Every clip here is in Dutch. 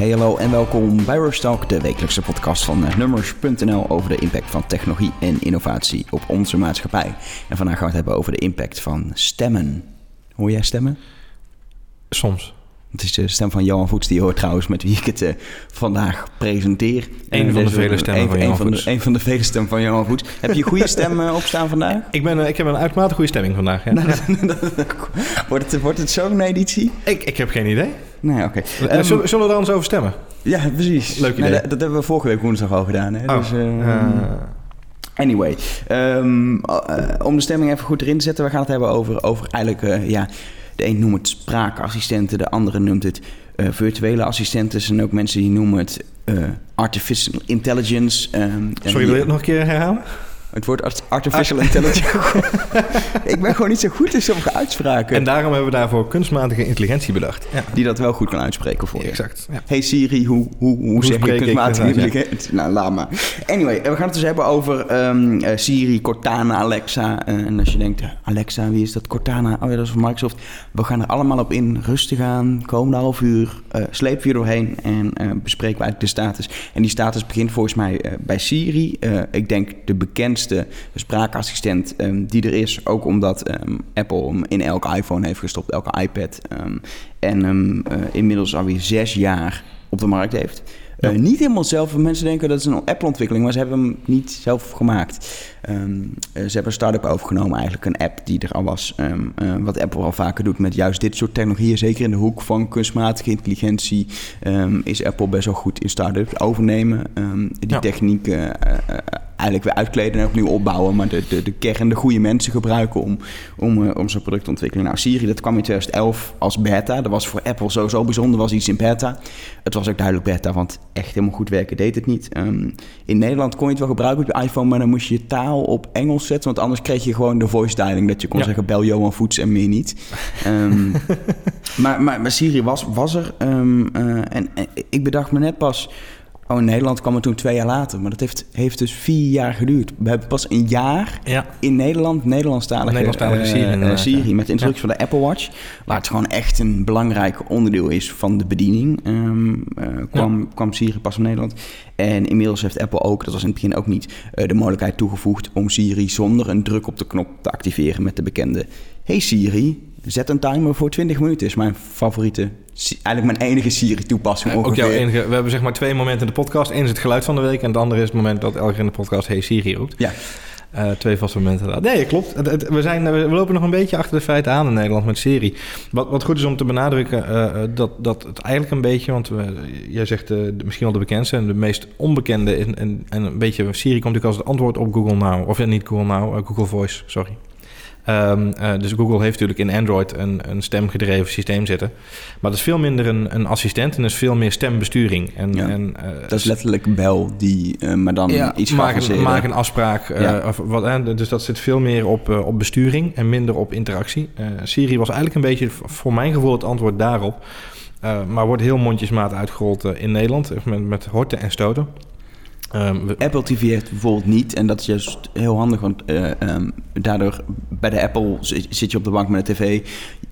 Hey hallo en welkom bij Rush Talk, de wekelijkse podcast van eh, Numbers.nl over de impact van technologie en innovatie op onze maatschappij. En vandaag gaan we het hebben over de impact van stemmen. Hoor jij stemmen? Soms. Het is de stem van Johan Voets, die hoort trouwens met wie ik het eh, vandaag presenteer. Eén Eh, van de deze- vele stemmen een- van een Johan van de- Voets. Een van de vele stemmen van Johan Voets. Heb je een goede stem eh, opstaan vandaag? Ik, ben, eh, ik heb een uitermate goede stemming vandaag. Ja. wordt, het, wordt het zo'n editie? ik, ik heb geen idee. Nee, oké. Eh, Ehm, zullen, zullen we er anders over stemmen? ja, precies. Leuk idee. dat, dat hebben we vorige week woensdag al gedaan. Hè? Dus, ehm, Eh, Anyway, ehm, eh, om de stemming even goed erin te zetten, we gaan het hebben over, over eigenlijk, eh, ja, de een noemt het spraakassistenten, de andere noemt het virtuele assistenten. Er zijn ook mensen die noemen het artificial intelligence. en sorry, wil je het nog een keer herhalen? Het woord art- artificial intelligence. Ik ben gewoon niet zo goed in sommige uitspraken En daarom hebben we daarvoor kunstmatige intelligentie bedacht. Ja, die dat wel goed kan uitspreken voor je. exact. Ja. Hey Siri, hoe, hoe, hoe, zeg je kunstmatige intelligentie? Nou, laat maar. Anyway, we gaan het dus hebben over ehm, eh, Siri, Cortana, Alexa. Eh, en als je denkt, eh, Alexa, wie is dat? Cortana, oh ja, dat is van Microsoft. We gaan er allemaal op in, rustig aan, komende half uur, slepen we je doorheen en bespreken we eigenlijk de status. En die status begint volgens mij bij Siri. Ik denk de bekendste spraakassistent ehm, die er is, ook omdat ehm, Apple hem in elke iPhone heeft gestopt, elke iPad. ehm, en hem eh, inmiddels alweer zes jaar op de markt heeft. Eh, niet helemaal zelf. Mensen denken dat is een Apple-ontwikkeling, maar ze hebben hem niet zelf gemaakt. Eh, ze hebben een start-up overgenomen, eigenlijk een app die er al was. Wat Apple al vaker doet met juist dit soort technologieën. Zeker in de hoek van kunstmatige intelligentie is Apple best wel goed in start-ups overnemen. Die Ja. techniek eh, eigenlijk weer uitkleden en opnieuw opbouwen. Maar de, de, de kern, de goede mensen gebruiken om, om, eh, om zo'n product te ontwikkelen. Nou, Siri, dat kwam in 2011 als beta. Dat was voor Apple sowieso bijzonder, was iets in beta. Het was ook duidelijk beta, want echt helemaal goed werken deed het niet. Ehm, in Nederland kon je het wel gebruiken op je iPhone, maar dan moest je je taal op Engels zetten. Want anders kreeg je gewoon de voice dialing. Dat je kon Ja. zeggen, bel Johan Voets en meer niet. Ehm, maar, maar, maar Siri was, was er. Ehm, eh, en, en ik bedacht me net pas... Oh, in Nederland kwam het toen twee jaar later. Maar dat heeft, heeft dus vier jaar geduurd. We hebben pas een jaar Ja. in Nederland Nederlandstalige, Nederlandstalige inderdaad, Siri ja. met de introductie van de Apple Watch. Waar het gewoon echt een belangrijk onderdeel is van de bediening. ehm, eh, kwam, kwam Siri pas in Nederland. En inmiddels heeft Apple ook, dat was in het begin ook niet, de mogelijkheid toegevoegd om Siri zonder een druk op de knop te activeren met de bekende Hey Siri, zet een timer voor 20 minuten. Is mijn favoriete, eigenlijk mijn enige Siri-toepassing Ook ongeveer. jouw enige, we hebben zeg maar twee momenten in de podcast. Eén is het geluid van de week en het andere is het moment dat elke keer in de podcast Hey Siri roept. Ja, Eh, twee vaste momenten. Nee, klopt. We, zijn, we lopen nog een beetje achter de feiten aan in Nederland met Siri. Wat, wat goed is om te benadrukken, eh, eh, dat, dat het eigenlijk een beetje... want we, jij zegt misschien wel de bekendste en de meest onbekende... En, en, en een beetje Siri komt natuurlijk als het antwoord op Google Now. Of niet Google Now, Google Voice, sorry. Ehm, eh, dus Google heeft natuurlijk in Android een, een stemgedreven systeem zitten. Maar dat is veel minder een, een assistent en is veel meer stembesturing. En, Ja, en, eh, dat is letterlijk een bel die, eh, maar dan ja, iets maak een, maak een afspraak. Ja. of wat, dus dat zit veel meer op, op besturing en minder op interactie. Siri was eigenlijk een beetje voor mijn gevoel het antwoord daarop. Maar wordt heel mondjesmaat uitgerold in Nederland met, met horten en stoten. Ehm, Apple TV heeft bijvoorbeeld niet. En dat is juist heel handig, want eh, ehm, daardoor bij de Apple zi- zit je op de bank met de tv.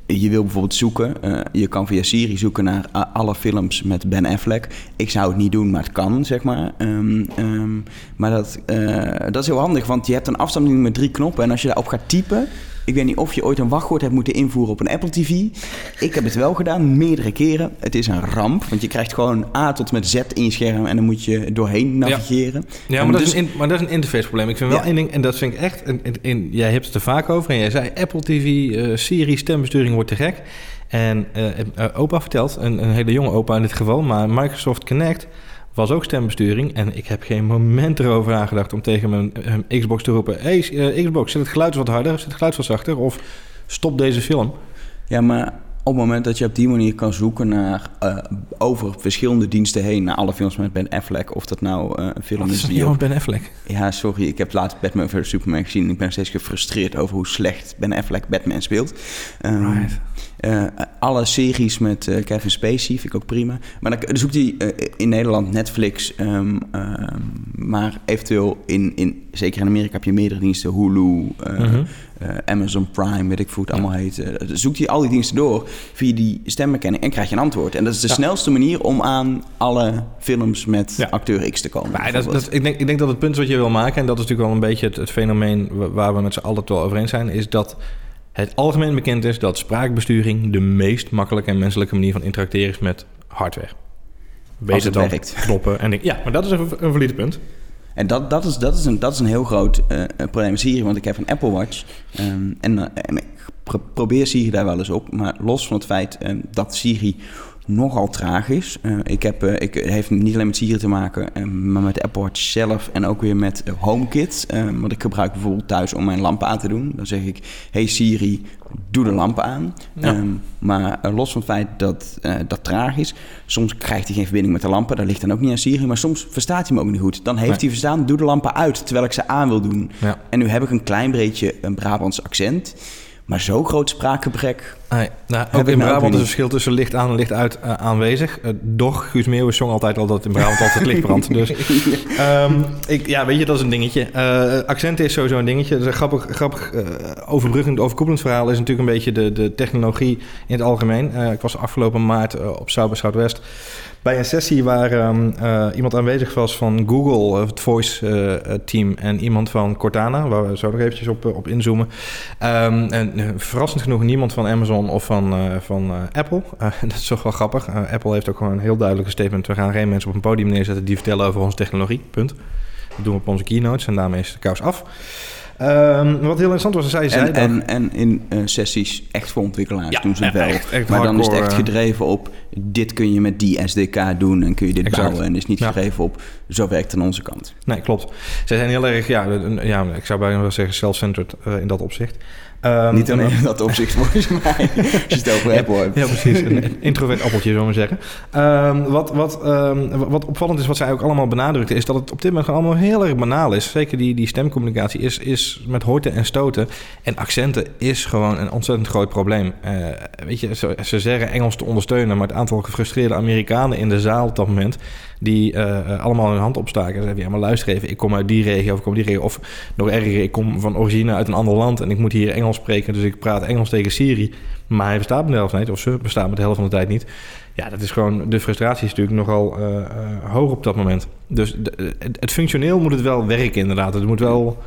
Je wil bijvoorbeeld zoeken. eh, je kan via Siri zoeken naar alle films met Ben Affleck. Ik zou het niet doen, maar het kan, zeg maar. Ehm, maar dat, eh, dat is heel handig, want je hebt een afstandsbediening met drie knoppen. En als je daarop gaat typen... Ik weet niet of je ooit een wachtwoord hebt moeten invoeren op een Apple TV. Ik heb het wel gedaan, meerdere keren. Het is een ramp, want je krijgt gewoon A tot met Z in je scherm... en dan moet je doorheen navigeren. Ja, maar dat, dus- is een, maar dat is een interfaceprobleem. Ik vind wel Ja. één ding, en dat vind ik echt... En, en- en jij hebt het er vaak over en jij zei Apple TV, eh, Siri, stembesturing wordt te gek. En eh, eh, opa vertelt, een, een hele jonge opa in dit geval... maar Microsoft Connect was ook stembesturing. En ik heb geen moment erover nagedacht om tegen mijn Xbox te roepen... hey, eh, Xbox, zet het geluid wat harder, zet het geluid wat zachter... of stop deze film. Ja, maar op het moment dat je op die manier kan zoeken naar eh, over verschillende diensten heen naar alle films met Ben Affleck, of dat nou eh, een film Wat is is die nou op- Ben Affleck? Ja, sorry, ik heb laatst Batman vs Superman gezien en ik ben steeds gefrustreerd over hoe slecht Ben Affleck Batman speelt. Ehm, Right. eh, alle series met eh, Kevin Spacey vind ik ook prima. Maar dan, dan zoekt hij in Nederland Netflix, ehm, ehm, maar eventueel in, in, zeker in Amerika heb je meerdere diensten, Hulu, eh, Mhm. eh, Amazon Prime, weet ik hoe het allemaal heet. Uh, zoekt hij al die diensten door via die stemherkenning en krijg je een antwoord. En dat is de snelste manier om aan alle films met acteur X te komen. Maar dat, dat, ik, denk, ik denk dat het punt wat je wil maken, en dat is natuurlijk wel een beetje het, het fenomeen waar we met z'n allen wel over eens zijn, is dat het algemeen bekend is dat spraakbesturing de meest makkelijke en menselijke manier van interacteren is met hardware. Weet het, dan werkt. knoppen en Ja, maar dat is een, een valide punt. En dat, dat, is, dat, is een, dat is een heel groot uh, probleem met Siri, want ik heb een Apple Watch. En, uh, en ik probeer Siri daar wel eens op. Maar los van het feit um, dat Siri nogal tragisch. Uh, ik heb, uh, ik, het heeft niet alleen met Siri te maken, uh, maar met de Apple Watch zelf en ook weer met HomeKit. want ik gebruik bijvoorbeeld thuis om mijn lampen aan te doen. Dan zeg ik, hey Siri, doe de lampen aan. Ja. Um, maar los van het feit dat dat tragisch, soms krijgt hij geen verbinding met de lampen. Dat ligt dan ook niet aan Siri, maar soms verstaat hij me ook niet goed. Dan heeft nee. hij verstaan, doe de lampen uit, terwijl ik ze aan wil doen. Ja. En nu heb ik een klein beetje een Brabants accent. Maar zo groot spraakgebrek. Nee, nou, ook in Brabant is het verschil tussen licht aan en licht uit uh, aanwezig. Uh, doch, Guus Meeuwis zong altijd al dat in Brabant altijd licht brandt. Dus um, ik, ja, weet je, dat is een dingetje. Uh, accent is sowieso een dingetje. Dat is een grappig, grappig overbruggend, overkoepelend verhaal. Is natuurlijk een beetje de, de technologie in het algemeen. ik was afgelopen maart op South by Southwest bij een sessie waar um, uh, iemand aanwezig was van Google, het voice uh, team, en iemand van Cortana, waar we zo nog eventjes op, op inzoomen. Um, en verrassend genoeg niemand van Amazon of van, van Apple. dat is toch wel grappig. Apple heeft ook gewoon een heel duidelijke statement. We gaan geen mensen op een podium neerzetten die vertellen over onze technologie. Punt. Dat doen we op onze keynotes en daarmee is de kous af. Um, wat heel interessant was, zij zei en, en, en in uh, sessies echt voor ontwikkelaars ja, doen ze het wel. Echt, echt maar dan is het echt gedreven op... dit kun je met die SDK doen en kun je dit exact. bouwen. En is niet ja. gedreven op zo werkt het aan onze kant. Nee, klopt. Zij zijn heel erg, ja, ja ik zou bijna wel zeggen self-centered uh, in dat opzicht. Um, Niet alleen in dat opzicht, volgens mij. Als je het over Apple hebt. Ja, precies. Een introvert appeltje, zullen we zeggen. Um, wat, wat, um, wat opvallend is, wat zij ook allemaal benadrukte... is dat het op dit moment gewoon allemaal heel erg banaal is. Zeker die, die stemcommunicatie is, is met horten en stoten. En accenten is gewoon een ontzettend groot probleem. Uh, weet je, ze, ze zeggen Engels te ondersteunen... maar het aantal gefrustreerde Amerikanen in de zaal op dat moment die uh, allemaal hun hand opstaken. En zeiden, ja, maar luister even, ik kom uit die regio of ik kom die regio. Of nog erger, ik kom van origine uit een ander land en ik moet hier Engels spreken. Dus ik praat Engels tegen Siri. Maar hij bestaat me de helft niet, of ze bestaat me de helft van de tijd niet. Ja, dat is gewoon, de frustratie is natuurlijk nogal uh, hoog op dat moment. Dus het, functioneel moet het wel werken inderdaad. Het moet wel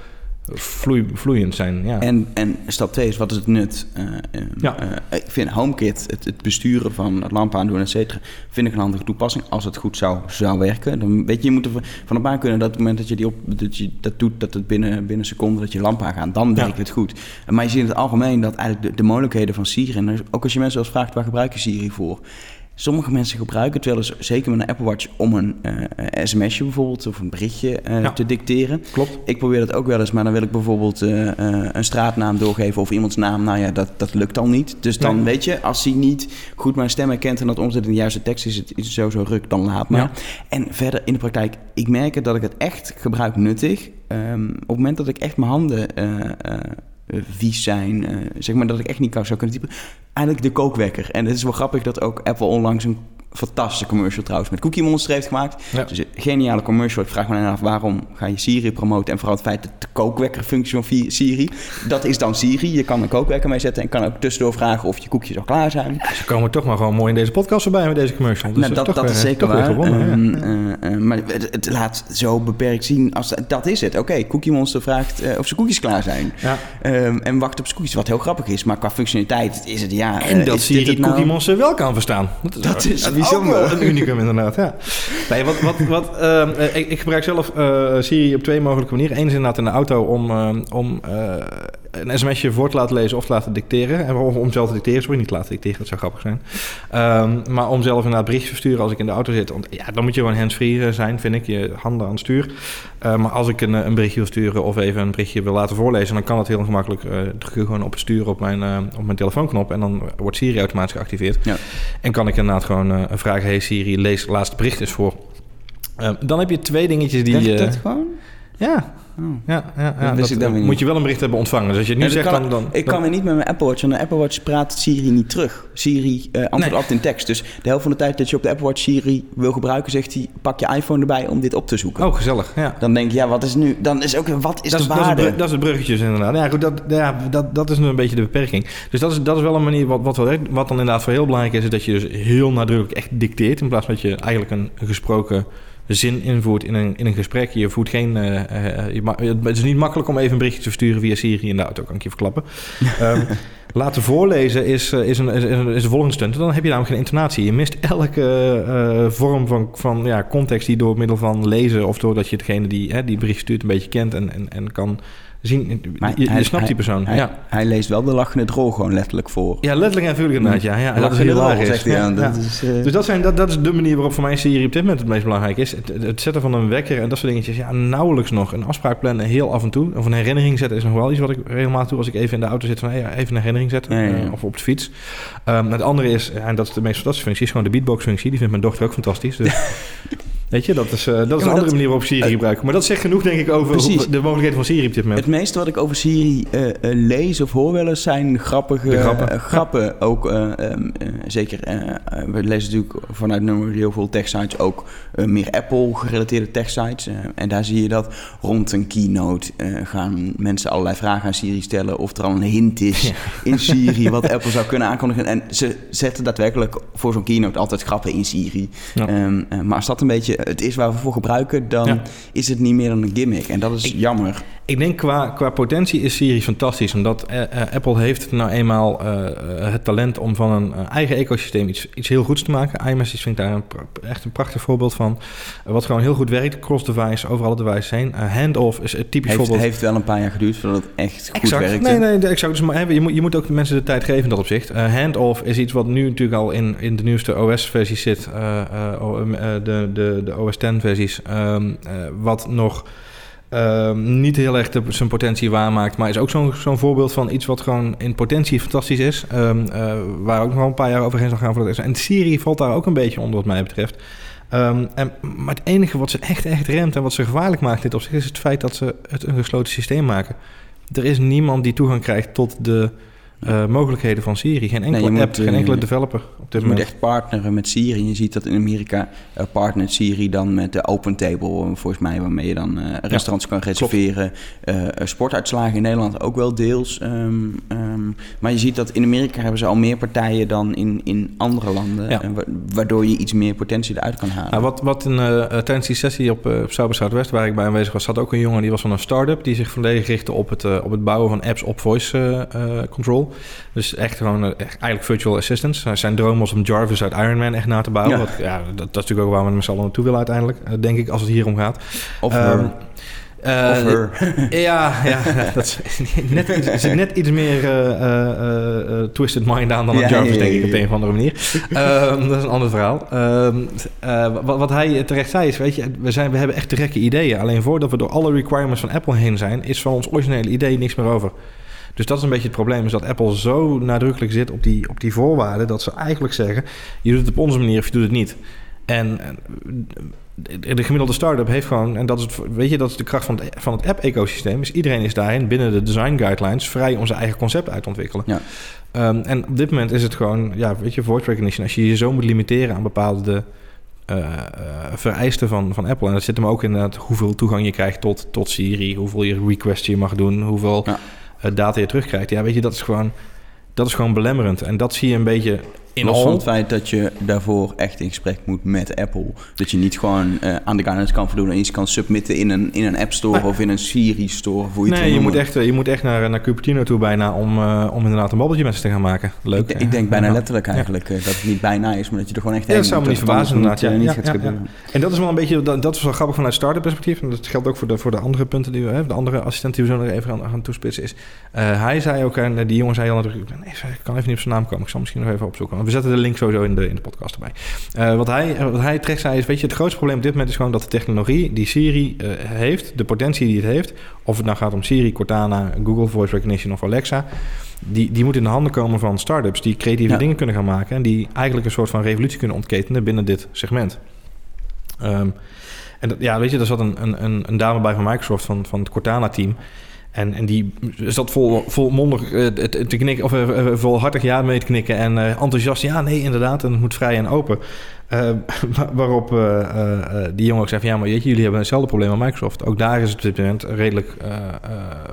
vloei, vloeiend zijn. Ja. En, en stap 2 is, wat is het nut? Uh, ja. Uh, ik vind HomeKit, het, het besturen van het lamp aandoen, et cetera, vind ik een handige toepassing. Als het goed zou, zou werken. Dan weet je, je moet er van op aan kunnen dat op het moment dat je, die op, dat, je dat doet, dat het binnen, binnen seconden dat je lamp aangaat. Dan werkt het goed. Maar je ziet in het algemeen dat eigenlijk de, de mogelijkheden van Siri, en ook als je mensen eens vraagt, waar gebruik je Siri voor? Sommige mensen gebruiken het wel eens, zeker met een Apple Watch, om een uh, sms'je bijvoorbeeld of een berichtje uh, ja, te dicteren. Klopt. Ik probeer dat ook wel eens, maar dan wil ik bijvoorbeeld uh, een straatnaam doorgeven of iemands naam. Nou ja, dat, dat lukt al niet. Dus dan weet je, als hij niet goed mijn stem herkent en dat omzet in de juiste tekst is, het, is het sowieso ruk, dan laat maar. Ja. En verder in de praktijk, ik merk dat ik het echt gebruik nuttig. Um, op het moment dat ik echt mijn handen vies zijn. Uh, zeg maar dat ik echt niet zou kunnen typen. Eigenlijk de kookwekker. En het is wel grappig dat ook Apple onlangs een fantastische commercial trouwens met Cookie Monster heeft gemaakt. Ja. Dus een geniale commercial. Ik vraag me af waarom ga je Siri promoten en vooral het feit dat de kookwekkerfunctie van Siri, dat is dan Siri. Je kan een kookwekker mee zetten en kan ook tussendoor vragen of je koekjes al klaar zijn. Ze komen toch maar gewoon mooi in deze podcast erbij met deze commercial. Dus nou, dat, dat, is zeker waar. um, uh, uh, maar het, het, laat zo beperkt zien als dat is het. Oké, okay, Cookie Monster vraagt uh, of zijn koekjes klaar zijn. Ja. Um, en wacht op zijn koekjes, wat heel grappig is. Maar qua functionaliteit is het ja. En dat Siri het nou... Cookie Monster wel kan verstaan. Dat is, dat is bijzonder. Een unicum inderdaad, ja. Nee, wat, wat, wat, uh, ik, ik, gebruik zelf Siri op twee mogelijke manieren. Eén is inderdaad in de auto om, uh, om een sms'je voor te laten lezen of te laten dicteren. En om, om zelf te dicteren, sorry, niet te laten dicteren, dat zou grappig zijn. Um, maar om zelf inderdaad berichtjes te versturen als ik in de auto zit. Want ja, dan moet je gewoon hands-free zijn, vind ik. Je handen aan het stuur. maar als ik een, een berichtje wil sturen of even een berichtje wil laten voorlezen... dan kan dat heel gemakkelijk. druk je gewoon op sturen op mijn, op mijn telefoonknop... en dan wordt Siri automatisch geactiveerd. Ja. En kan ik inderdaad gewoon vragen... Hey Siri, lees het laatste bericht eens voor. Uh, dan heb je twee dingetjes die... Werkt dat gewoon? Ja. Oh. Ja, ja, ja Dat dat, moet je wel een bericht hebben ontvangen. Dus als je het nu Ja, zegt, kan- dan... dan ik kan weer niet met mijn Apple Watch. Want de Apple Watch praat Siri niet terug. Siri eh antwoordt Nee. altijd in tekst. Dus de helft van de tijd dat je op de Apple Watch Siri wil gebruiken... zegt hij, pak je iPhone erbij om dit op te zoeken. Oh, gezellig. Ja. Dan denk je, ja, wat is nu... Dan is ook, wat is dat, de is, dat, is waarde? dat is het bruggetje inderdaad. Ja, goed, dat, ja, dat, dat is nu een beetje de beperking. Dus dat is, dat is wel een manier wat, wat wel werkt. Wat dan inderdaad voor heel belangrijk is... is dat je dus heel nadrukkelijk echt dicteert... in plaats van dat je eigenlijk een, een gesproken zin invoert in een, in een gesprek. Je voert geen... eh, eh, je het is niet makkelijk om even een berichtje te versturen via Siri in de auto, kan ik je verklappen. Ehm, laten voorlezen is, eh, is, een, is, een- is de volgende stunt. Dan heb je namelijk geen intonatie. Je mist elke vorm van, van ja, context die door middel van lezen... of doordat je degene die hè, die bericht stuurt een beetje kent en, en, en kan zien. Maar je, je hij- snapt die persoon. Hij, ja. hij leest wel de lachende drol gewoon letterlijk voor. ja, letterlijk en figuurlijk inderdaad. Ja, dat is heel zegt hij. Ja, is, eh, Dus dat, zijn, dat, dat is de manier waarop voor mij Siri op dit moment het meest belangrijk is. Het, het zetten van een wekker en dat soort dingetjes. Ja, nauwelijks nog. Een afspraak plannen heel af en toe. Of een herinnering zetten is nog wel iets wat ik regelmatig doe als ik even in de auto zit. Van, hey, even een herinnering zetten. Eh, of op de fiets. Ehm, het andere is, en dat is de meest fantastische functie, is gewoon de beatbox functie. Die vindt mijn dochter ook fantastisch. Dus, weet je, dat is, eh, dat is een andere dat- manier waarop Siri gebruiken. Maar dat zegt genoeg denk ik over Precies. de mogelijkheden van Siri op dit moment. Het meeste wat ik over Siri eh, eh, lees of hoor wel eens zijn grappige De grappen. Ook eh, ehm, eh, zeker, we lezen natuurlijk vanuit nummer heel veel techsites ook meer Apple gerelateerde techsites. en daar zie je dat rond een keynote gaan mensen allerlei vragen aan Siri stellen of er al een hint is in Siri wat Apple zou kunnen aankondigen. En ze zetten daadwerkelijk voor zo'n keynote altijd grappen in Siri. Ehm, eh, maar als dat een beetje het is waar we voor gebruiken, dan Ja. is het niet meer dan een gimmick. En dat is Ik- jammer. Ik denk qua, qua potentie is Siri fantastisch. Omdat eh, eh, Apple heeft nou eenmaal eh, het talent om van een eigen ecosysteem iets, iets heel goeds te maken. iMessage vind ik daar een, echt een prachtig voorbeeld van. Wat gewoon heel goed werkt. Cross-device, over alle devices heen. Handoff is een typisch Heeft, voorbeeld. heeft wel een paar jaar geduurd voordat het echt goed Exact. werkte. Nee, nee, exact. Dus, maar, je, moet, je moet ook de mensen de tijd geven in dat opzicht. Handoff is iets wat nu natuurlijk al in, in de nieuwste OS-versies zit. de, de, de OS X-versies. ehm, eh, wat nog ehm, niet heel erg zijn potentie waarmaakt. Maar is ook zo'n voorbeeld van iets wat gewoon in potentie fantastisch is. ehm, eh, waar ook nog een paar jaar overheen zal gaan. Voordat het is. En Siri valt daar ook een beetje onder wat mij betreft. En, maar het enige wat ze echt, echt remt en wat ze gevaarlijk maakt dit opzicht... is het feit dat ze het een gesloten systeem maken. Er is niemand die toegang krijgt tot de eh, mogelijkheden van Siri. Geen enkele je moet, app, geen eh, enkele developer op dit Je moet moment. echt partneren met Siri. Je ziet dat in Amerika uh, partnert Siri dan met de Open Table, eh, volgens mij, waarmee je dan uh, restaurants kan reserveren. Sportuitslagen in Nederland ook wel deels. Um, um, maar je ziet dat in Amerika hebben ze al meer partijen dan in, in andere landen. Ja. En wa waardoor je iets meer potentie eruit kan halen. Nou, wat, wat in, tijdens die sessie op, op South Southwest, waar ik bij aanwezig was, zat ook een jongen die was van een start-up die zich volledig richtte op het, op het bouwen van apps op voice uh, Dus echt gewoon echt eigenlijk virtual assistants. Zijn droom was om Jarvis uit Iron Man echt na te bouwen. Ja. Wat, ja, dat, dat, is natuurlijk ook waar we met z'n allen naartoe willen uiteindelijk, uh, denk ik, als het hier om gaat. Of um, Uh, ja, ja, dat is net, zit net iets meer uh, uh, twisted mind aan dan ja, Jarvis, ja, ja, denk ik, op een of andere manier. um, dat is een ander verhaal. Um, wat, wat, hij terecht zei is, weet je, we, zijn, we hebben echt te gekke ideeën. Alleen voordat we door alle requirements van Apple heen zijn, is van ons originele idee niks meer over. Dus dat is een beetje het probleem, is dat Apple zo nadrukkelijk zit op die, op die voorwaarden, dat ze eigenlijk zeggen, je doet het op onze manier of je doet het niet. En de gemiddelde start-up heeft gewoon, en dat is, het, weet je, dat is de kracht van het, van het app-ecosysteem, is iedereen is daarin binnen de design guidelines vrij om zijn eigen concept uit te ontwikkelen. Ja. Um, en op dit moment is het gewoon, ja, weet je, voice recognition, als je je zo moet limiteren aan bepaalde uh, uh, vereisten van, van Apple, en dat zit hem ook inderdaad hoeveel toegang je krijgt tot, tot Siri, hoeveel je requests je mag doen, hoeveel Ja. Data je terugkrijgt. Ja, weet je, dat is gewoon, dat is gewoon belemmerend. En dat zie je een beetje in Los al. van het feit dat je daarvoor echt in gesprek moet met Apple. Dat je niet gewoon uh, aan de guidance kan voldoen en iets kan submitten in een, in een App Store of in een Siri Store. Of hoe je Nee, je moet echt, eh, je moet echt naar, naar Cupertino toe bijna om, uh, om inderdaad een babbeltje met ze te gaan maken. Leuk. Ik, ik denk bijna Ja. letterlijk eigenlijk dat het niet bijna is, maar dat je er gewoon echt Ja, heen dat zou me niet verbazen inderdaad. niet, Ja, eh, gaat. En dat is wel een beetje, dat, dat is wel grappig vanuit start-up perspectief. En dat geldt ook voor de, voor de andere punten die we hebben. De andere assistent die we zo nog even gaan, gaan toespitsen is. Uh, hij zei ook, en die jongen zei nadrukkelijk, nee, ik kan even niet op zijn naam komen. Ik zal misschien nog even opzoeken. We zetten de link sowieso in de, in de podcast erbij. Uh, wat, hij, wat hij terecht zei is, weet je, het grootste probleem op dit moment is gewoon dat de technologie die Siri uh, heeft, de potentie die het heeft, of het nou gaat om Siri, Cortana, Google Voice Recognition of Alexa, die, die moet in de handen komen van start-ups die creatieve Ja. dingen kunnen gaan maken en die eigenlijk een soort van revolutie kunnen ontketenen binnen dit segment. Ehm, en dat, ja, weet je, er zat een, een, een, een dame bij van Microsoft van, van het Cortana-team. En, en die zat vol, volmondig uh, te knikken, of uh, volhartig ja mee te knikken. En enthousiast, ja, nee, inderdaad, en het moet vrij en open. waarop die jongen ook zei: van, Ja, maar jullie hebben hetzelfde probleem als Microsoft. Ook daar is het op dit moment redelijk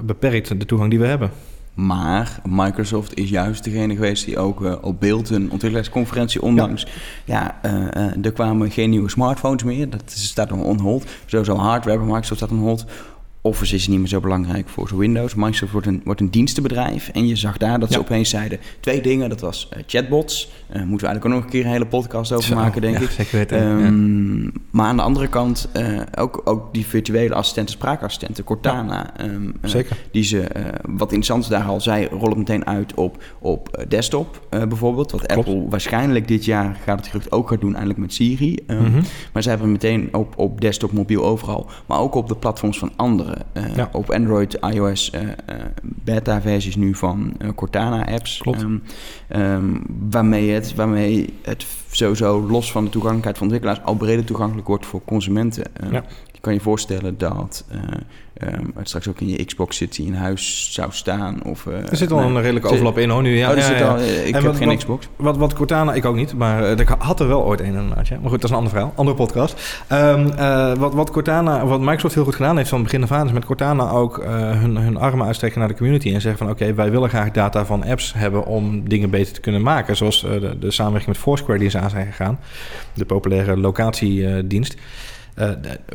beperkt, de toegang die we hebben. Maar Microsoft is juist degene geweest die ook op beeld een ontwikkelingsconferentie, ondanks... Ja, ja er kwamen geen nieuwe smartphones meer. Dat staat nog on hold. Sowieso hardware bij Microsoft staat on hold. Office is niet meer zo belangrijk voor Windows. Microsoft wordt een, wordt een dienstenbedrijf. En je zag daar dat ze opeens zeiden twee dingen. Dat was uh, chatbots. Uh, moeten we eigenlijk ook nog een keer een hele podcast over maken, denk ja, ik. Zeker weten. Um, ja. Maar aan de andere kant uh, ook, ook die virtuele assistenten, spraakassistenten, Cortana. Ja, um, zeker. Die ze, wat interessant daar al zei, rollen meteen uit op, op desktop bijvoorbeeld. Wat Klopt. Apple waarschijnlijk dit jaar gaat het gerucht ook gaat doen, eindelijk met Siri. Um, mm -hmm. Maar ze hebben meteen op, op desktop, mobiel, overal. Maar ook op de platforms van anderen. Op Android, iOS, beta-versies nu van Cortana-apps. Klopt. Um, waarmee, het, sowieso los van de toegankelijkheid van ontwikkelaars al breder toegankelijk wordt voor consumenten. Ja. Je kan je voorstellen dat um, het straks ook in je Xbox City in huis zou staan. Of, er zit al een redelijke overlap in hoor nu. Ja, oh, ja, zit ja. Al, ik en heb geen Xbox. Wat, wat Cortana, ik ook niet, maar uh, ik had er wel ooit een inderdaad. Ja. Maar goed, dat is een ander verhaal, andere podcast. Um, uh, wat, wat Cortana, wat Microsoft heel goed gedaan heeft van het begin af aan, is met Cortana ook uh, hun, hun armen uitstrekken naar de community en zeggen van oké, okay, wij willen graag data van apps hebben om dingen beter te kunnen maken. Zoals de, de samenwerking met Foursquare die ze aan zijn gegaan, de populaire locatiedienst. Uh,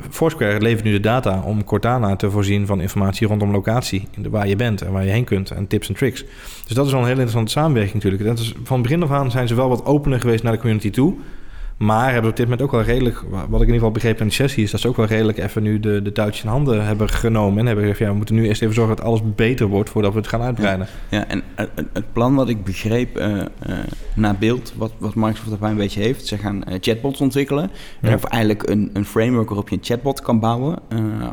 Foursquare levert nu de data om Cortana te voorzien van informatie rondom locatie, waar je bent en waar je heen kunt en tips en tricks. Dus dat is wel een heel interessante samenwerking natuurlijk. Dat van begin af aan zijn ze wel wat opener geweest naar de community toe. Maar hebben op dit moment ook wel redelijk, wat ik in ieder geval begreep in de sessie, is dat ze ook wel redelijk even nu de, de touwtjes in handen hebben genomen. En hebben gezegd, ja, we moeten nu eerst even zorgen dat alles beter wordt voordat we het gaan uitbreiden. Ja, ja en het, het, plan wat ik begreep uh, uh, na beeld, wat, wat Microsoft daarbij een beetje heeft, ze gaan uh, chatbots ontwikkelen. Ja. Of eigenlijk een, een framework waarop je een chatbot kan bouwen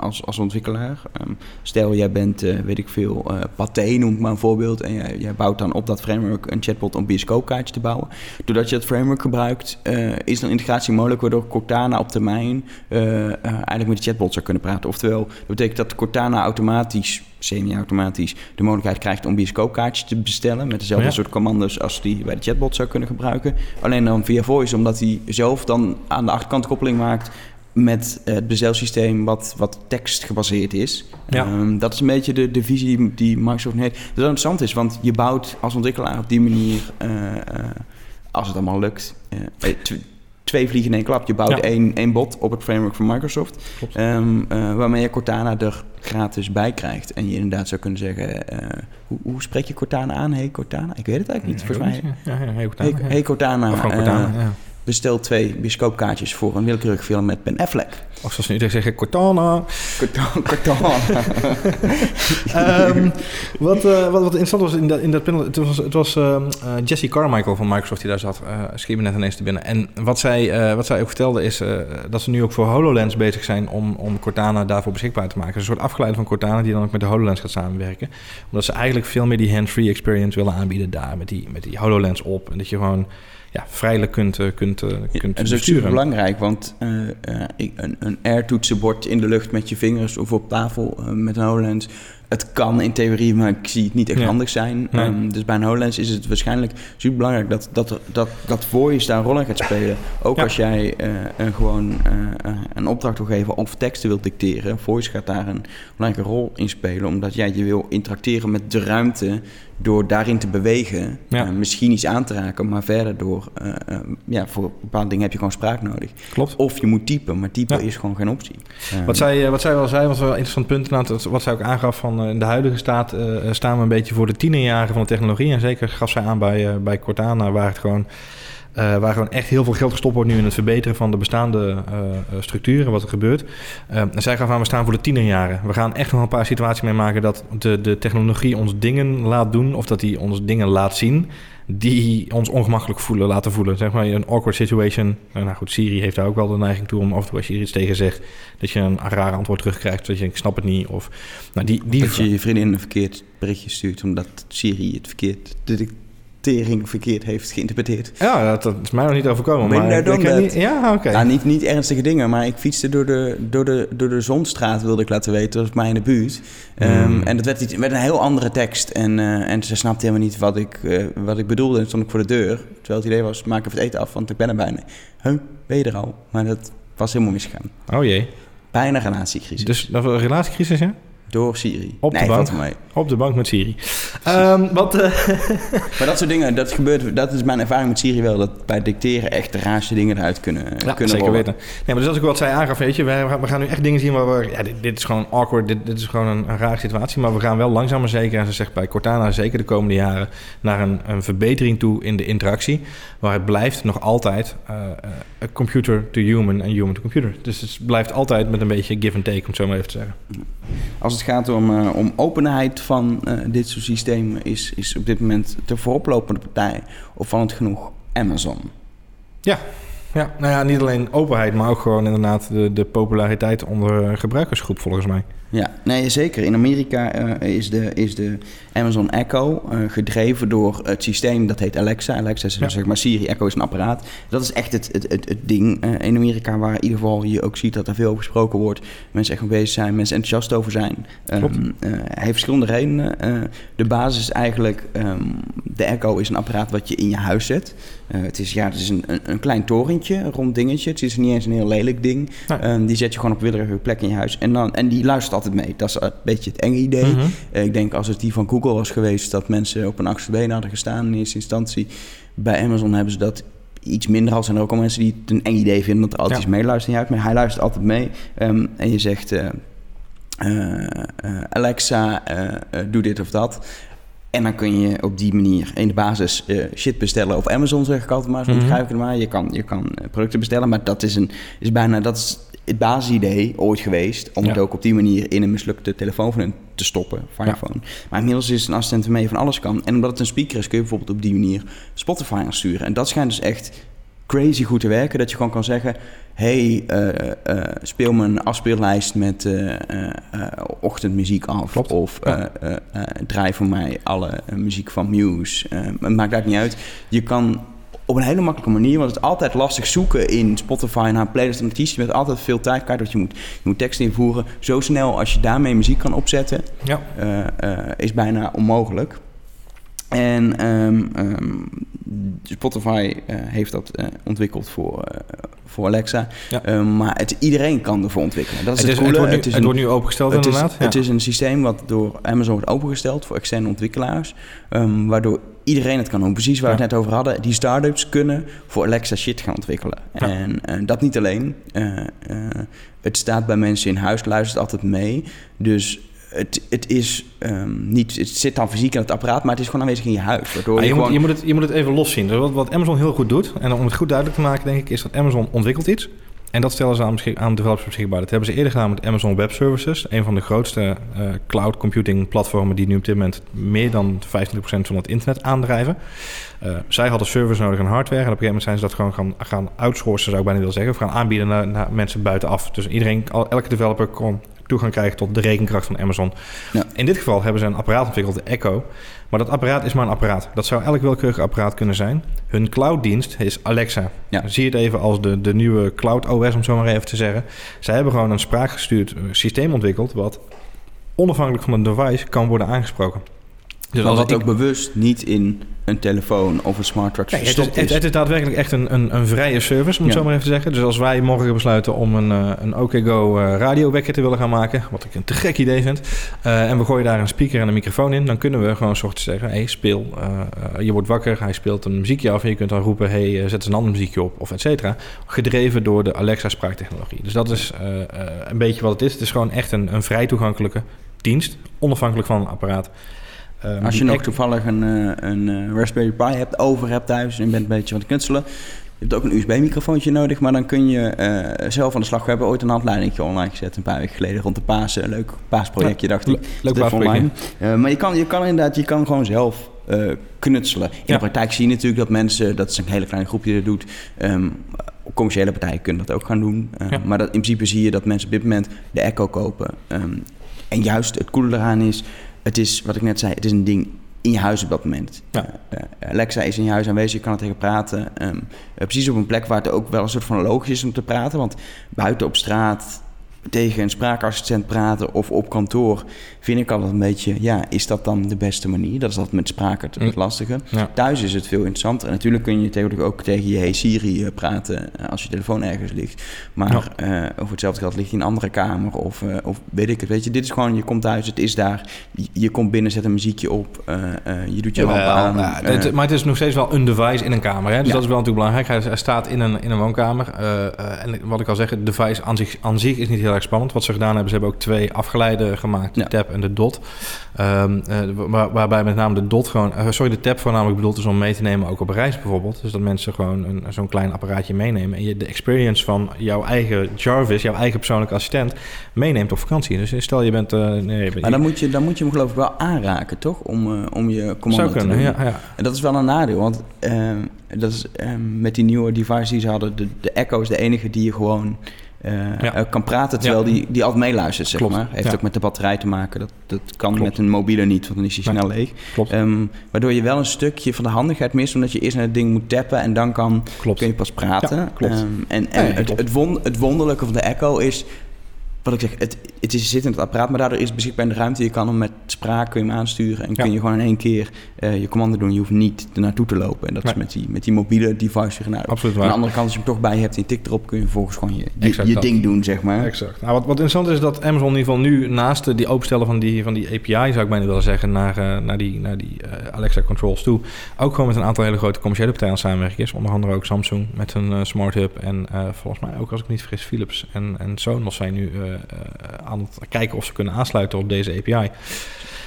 als, als ontwikkelaar. Um, stel, jij bent, weet ik veel, Pathé noemt maar een voorbeeld. En jij, jij bouwt dan op dat framework een chatbot om bioscoopkaartje te bouwen. Doordat je het framework gebruikt, is er integratie mogelijk waardoor Cortana op termijn uh, uh, eigenlijk met de chatbot zou kunnen praten. Oftewel, dat betekent dat Cortana automatisch, semi-automatisch, de mogelijkheid krijgt om bioscoopkaartjes te bestellen met dezelfde Ja. soort commando's als die bij de chatbot zou kunnen gebruiken. Alleen dan via voice, omdat hij zelf dan aan de achterkant koppeling maakt met het bezelsysteem wat, wat tekst gebaseerd is. Ja. Um, dat is een beetje de, de visie die Microsoft heeft. Dat is interessant is, want je bouwt als ontwikkelaar op die manier, uh, uh, als het allemaal lukt, uh, twee vliegen in één klap. Je bouwt Ja. één, één bot op het framework van Microsoft, Klopt. um, waarmee je Cortana er gratis bij krijgt. En je inderdaad zou kunnen zeggen, hoe, hoe, spreek je Cortana aan? Hey Cortana? Ik weet het eigenlijk niet, volgens mij. Ja, ja, hey, Cortana. Hey, hey Cortana, Of ja. Bestel twee bioscoopkaartjes voor een willekeurige film met Ben Affleck. Of zoals ze nu zeggen, Cortana. Cortana. Cortana. um, wat, uh, wat, wat interessant was in dat, in dat panel, het was, het was uh, uh, Jesse Carmichael van Microsoft die daar zat, uh, schiet me net ineens te binnen. En wat zij, wat zij ook vertelde is dat ze nu ook voor HoloLens bezig zijn om, om Cortana daarvoor beschikbaar te maken. Dus een soort afgeleide van Cortana die dan ook met de HoloLens gaat samenwerken. Omdat ze eigenlijk veel meer die hand-free experience willen aanbieden daar met die, met die HoloLens op. En dat je gewoon ja, vrijelijk kunt, uh, kunt, uh, kunt ja, dat is super belangrijk, want uh, een, een air-toetsenbord in de lucht met je vingers of op tafel met een HoloLens... Het kan in theorie, maar ik zie het niet echt Ja. handig zijn. Nee. Um, dus bij een HoloLens is het waarschijnlijk super belangrijk dat, dat, dat, dat voice daar een rol in gaat spelen. Ook Ja. als jij een, gewoon een opdracht wil geven of teksten wilt dicteren. Voice gaat daar een belangrijke rol in spelen, omdat jij je wil interacteren met de ruimte door daarin te bewegen, Ja. uh, misschien iets aan te raken, maar verder door, uh, uh, ja, voor bepaalde dingen heb je gewoon spraak nodig. Klopt. Of je moet typen, maar typen Ja. is gewoon geen optie. Wat zij, wat zij wel zei, was wel een interessant punt. Wat zij ook aangaf van in de huidige staat staan we een beetje voor de tienerjaren van de technologie. En zeker gaf zij aan bij, bij Cortana, waar het gewoon. Uh, waar gewoon echt heel veel geld gestopt wordt nu in het verbeteren van de bestaande uh, structuren, wat er gebeurt. Uh, en zij gaf aan, we staan voor de tienerjaren. We gaan echt nog een paar situaties meemaken dat de, de technologie ons dingen laat doen, of dat die ons dingen laat zien, die ons ongemakkelijk voelen, laten voelen. Zeg maar een awkward situation. Nou goed, Siri heeft daar ook wel de neiging toe om af en toe als je hier iets tegen zegt, dat je een raar antwoord terugkrijgt, dat je ik snap het niet. Of, nou, die, die dat je je vriendin een verkeerd berichtje stuurt, omdat Siri het verkeerd tering verkeerd heeft geïnterpreteerd. Ja, dat, dat is mij nog niet overkomen. Ben maar ik- that. niet- Ja, oké. Nou, niet, niet ernstige dingen, maar ik fietste door de, door, de, door de Zonstraat, wilde ik laten weten. Dat was mij in de buurt. Ehm, Hmm. En dat werd iets, met een heel andere tekst. En, eh, en ze snapte helemaal niet wat ik, eh, wat ik bedoelde. En stond ik voor de deur. Terwijl het idee was, maak even het eten af, want ik ben er bijna. Huh, ben je er al? Maar dat was helemaal misgegaan. Oh jee. Bijna relatiecrisis. Dus dat was een relatiecrisis, ja? Door Syrië. Op de bank. mee. Op de bank met Siri. Ehm, wat... eh, Maar dat soort dingen, dat gebeurt, dat is mijn ervaring met Syrië wel. Dat bij dicteren echt de raarste dingen eruit kunnen, Ja, kunnen zeker rollen. weten. Nee, maar dus als ik wat zij aangaf, weet je, we, we gaan nu echt dingen zien waar we... Ja, dit, dit is gewoon awkward, dit, dit is gewoon een, een rare situatie. Maar we gaan wel langzaam maar zeker, en ze zegt bij Cortana zeker de komende jaren... naar een, een verbetering toe in de interactie. Waar het blijft nog altijd eh, eh, computer to human en human to computer. Dus het blijft altijd met een beetje give and take, om het zo maar even te zeggen. Als het gaat om, eh, om openheid van eh, dit soort systemen, is, is op dit moment de vooroplopende partij opvallend genoeg Amazon. Ja, nou ja, niet alleen openheid, maar ook gewoon inderdaad de, de populariteit onder eh, gebruikersgroep volgens mij. Ja, nee, zeker. In Amerika eh, is, de, is de Amazon Echo eh, gedreven door het systeem dat heet Alexa. Alexa is Ja. zeg maar Siri, Echo is een apparaat. Dat is echt het, het, het, het ding eh, in Amerika waar in ieder geval je ook ziet dat er veel over gesproken wordt. Mensen echt mee bezig zijn, mensen enthousiast over zijn. Eh, hij heeft verschillende redenen. De basis is eigenlijk, ehm, de Echo is een apparaat wat je in je huis zet. Het is, ja, het is een, een, een klein torentje, een rond dingetje. Het is niet eens een heel lelijk ding. Nee. Ehm, die zet je gewoon op willekeurige plek in je huis. En, dan, en die luistert altijd mee. Dat is een beetje het enge idee. Mhm. Eh, ik denk als het die van Google was geweest... dat mensen op een achtste been hadden gestaan in eerste instantie. Bij Amazon hebben ze dat iets minder. Al zijn er ook al mensen die het een eng idee vinden... dat er altijd Ja. iets meeluistert. Maar hij luistert altijd mee. Ehm, en je zegt... eh, eh, Alexa, doe dit of dat... En dan kun je op die manier in de basis shit bestellen op Amazon, zeg ik altijd maar. Zo begrijp ik het maar. Je kan, je kan producten bestellen, maar dat is, een, is bijna dat is basisidee ooit geweest. Om Ja. het ook op die manier in een mislukte telefoon van hun te stoppen, Firephone. Maar inmiddels is het een assistent waarmee je van alles kan. En omdat het een speaker is, kun je bijvoorbeeld op die manier Spotify aansturen. En dat schijnt dus echt crazy goed te werken. Dat je gewoon kan zeggen... hey, eh, eh, speel mijn afspeellijst met eh, eh, eh, ochtendmuziek af. Klopt, Of ja. eh, eh, eh, draai voor mij alle eh, muziek van Muse. Eh, het maakt eigenlijk niet uit. Je kan op een hele makkelijke manier... want het is altijd lastig zoeken in Spotify... naar een playlist en artiesten. Je altijd veel tijd kwijt. Want je moet, je moet tekst invoeren. Zo snel als je daarmee muziek kan opzetten... Ja. eh, eh, is bijna onmogelijk. En ehm, ehm, Spotify eh, heeft dat ontwikkeld voor, voor Alexa. Ja. Ehm, maar het, iedereen kan ervoor ontwikkelen. Dat is Het, het, is, het, coole. wordt nu, Het is het een- wordt nu opengesteld het is, inderdaad. het ja. is een systeem wat door Amazon wordt opengesteld voor externe ontwikkelaars. ehm, waardoor iedereen het kan doen. Precies waar we het net over hadden. Die start-ups kunnen voor Alexa shit gaan ontwikkelen. En eh, dat niet alleen. Eh, eh, het staat bij mensen in huis, luistert altijd mee. Dus het, het is ehm, niet... Het zit dan fysiek in het apparaat, maar het is gewoon aanwezig in je huis. Waardoor Maar je, je, moet, je, moet het, je moet het even loszien. Dus wat, wat Amazon heel goed doet, en om het goed duidelijk te maken, denk ik, is dat Amazon ontwikkelt iets. En dat stellen ze aan, aan developers beschikbaar. Dat hebben ze eerder gedaan met Amazon Web Services. Een van de grootste eh, cloud computing platformen die nu op dit moment meer dan 25% van het internet aandrijven. Eh, zij hadden servers nodig en hardware. En op een gegeven moment zijn ze dat gewoon gaan, gaan outsourcen, zou ik bijna willen zeggen. Of gaan aanbieden naar, naar mensen buitenaf. Dus iedereen, elke developer kon toegang krijgen tot de rekenkracht van Amazon. Ja. In dit geval hebben ze een apparaat ontwikkeld, de Echo. Maar dat apparaat is maar een apparaat. Dat zou elk willekeurig apparaat kunnen zijn. Hun clouddienst is Alexa. Ja. Zie het even als de, de nieuwe Cloud OS, om zo maar even te zeggen. Zij hebben gewoon een spraakgestuurd eh, systeem ontwikkeld... wat onafhankelijk van een device kan worden aangesproken. Dus maar wat ik- ook bewust niet in een telefoon of een smartwatch Nee, het, is, het, het is daadwerkelijk echt een, een, een vrije service, om het Ja. zo maar even te zeggen. Dus als wij morgen besluiten om een, eh, een OKGo eh, radiowekker te willen gaan maken, wat ik een te gek idee vind, eh, en we gooien daar een speaker en een microfoon in, dan kunnen we gewoon soort zeggen, hey, speel, je wordt wakker, hij speelt een muziekje af en je kunt dan roepen, hey, zet eens een ander muziekje op, of et cetera. Gedreven door de Alexa spraaktechnologie. Dus dat is een beetje wat het is. Het is gewoon echt een, een vrij toegankelijke dienst, onafhankelijk van een apparaat. Ehm, Als je nog toevallig een, eh, een eh, Raspberry Pi hebt, over hebt thuis en je bent een beetje aan het knutselen. Je hebt ook een USB-microfoontje nodig, maar dan kun je eh, zelf aan de slag. We hebben ooit een handleiding online gezet, een paar weken geleden, rond de Pasen. Een leuk paasprojectje, dacht ik. Le- leuk paasprojectje. Eh, maar je kan, je kan inderdaad, je kan gewoon zelf eh, knutselen. In Ja. de praktijk zie je natuurlijk dat mensen, dat is een hele kleine groepje dat doet. ehm, commerciële partijen kunnen dat ook gaan doen. Eh, Ja. Maar dat, in principe zie je dat mensen op dit moment de Echo kopen. Ehm, en juist het coole eraan is, het is, wat ik net zei, het is een ding in je huis op dat moment. Ja. Uh, Alexa is in je huis aanwezig, je kan er tegen praten. Um, precies op een plek waar het ook wel een soort van logisch is om te praten. Want buiten op straat tegen een spraakassistent praten of op kantoor, vind ik altijd een beetje, ja, is dat dan de beste manier? Dat is altijd met spraak het, het lastige. Ja. Thuis is het veel interessanter. En natuurlijk kun je tegenwoordig ook tegen je Hey Siri eh, praten eh, als je telefoon ergens ligt. Maar ja. uh, over hetzelfde geld ligt hij in een andere kamer of, uh, of weet ik het. Weet je, dit is gewoon, je komt thuis, het is daar. Je, je komt binnen, zet een muziekje op, uh, je doet je lamp aan. Het, maar het is nog steeds wel een device in een kamer. Hè? Dus ja. dat is wel natuurlijk belangrijk. Hij, hij staat in een, in een woonkamer. en wat ik al zeg, het device aan zich, aan zich is niet heel erg spannend. Wat ze gedaan hebben, ze hebben ook twee afgeleiden gemaakt. De tab en de dot. Um, waar, waarbij met name de dot gewoon... Uh, sorry, de tab voornamelijk bedoeld is om mee te nemen ook op reis bijvoorbeeld. Dus dat mensen gewoon een, zo'n klein apparaatje meenemen. En je de experience van jouw eigen Jarvis, jouw eigen persoonlijke assistent... meeneemt op vakantie. Dus stel je bent... Uh, nee, maar dan moet, je, dan moet je hem geloof ik wel aanraken, toch? Om, om je commando Zou kunnen, te doen. Ja, ja. En dat is wel een nadeel, want dat is, met die nieuwe device die ze hadden... De, de Echo is de enige die je gewoon... Uh, ja. kan praten terwijl ja. die, die altijd meeluistert, zeg Klopt. maar. Heeft ja. ook met de batterij te maken. Dat, dat kan Klopt. met een mobiele niet, want dan is hij snel leeg. Klopt. Um, waardoor je wel een stukje van de handigheid mist, omdat je eerst naar het ding moet tappen en dan kan, klopt. kun je pas praten. klopt. Um, en en het, het, won, het wonderlijke van de Echo is wat ik zeg, het, het is, zit in het apparaat, maar daardoor is beschikbaar in de ruimte. Je kan hem met spraak kun je hem aansturen en Ja. kun je gewoon in één keer uh, je commando doen. Je hoeft niet er naartoe te lopen. En dat Nee. is met die, met die mobiele device weer naar. Absoluut Aan waar. de andere kant, als je hem toch bij hebt en je tikt erop, kun je vervolgens gewoon je, je, ding doen, zeg maar. Exact. Nou, wat, wat interessant is dat Amazon in ieder geval nu naast de- die openstellen van die, van die API, zou ik bijna willen zeggen, naar, eh, naar die, naar die eh, Alexa controls toe, ook gewoon met een aantal hele grote commerciële partijen aan het samenwerken is. Onder andere ook Samsung met eh, Smart Hub en eh, volgens mij ook, als ik niet vergis, Philips en, en Sonos zijn nu eh, eh, aan het kijken of ze kunnen aansluiten op deze API.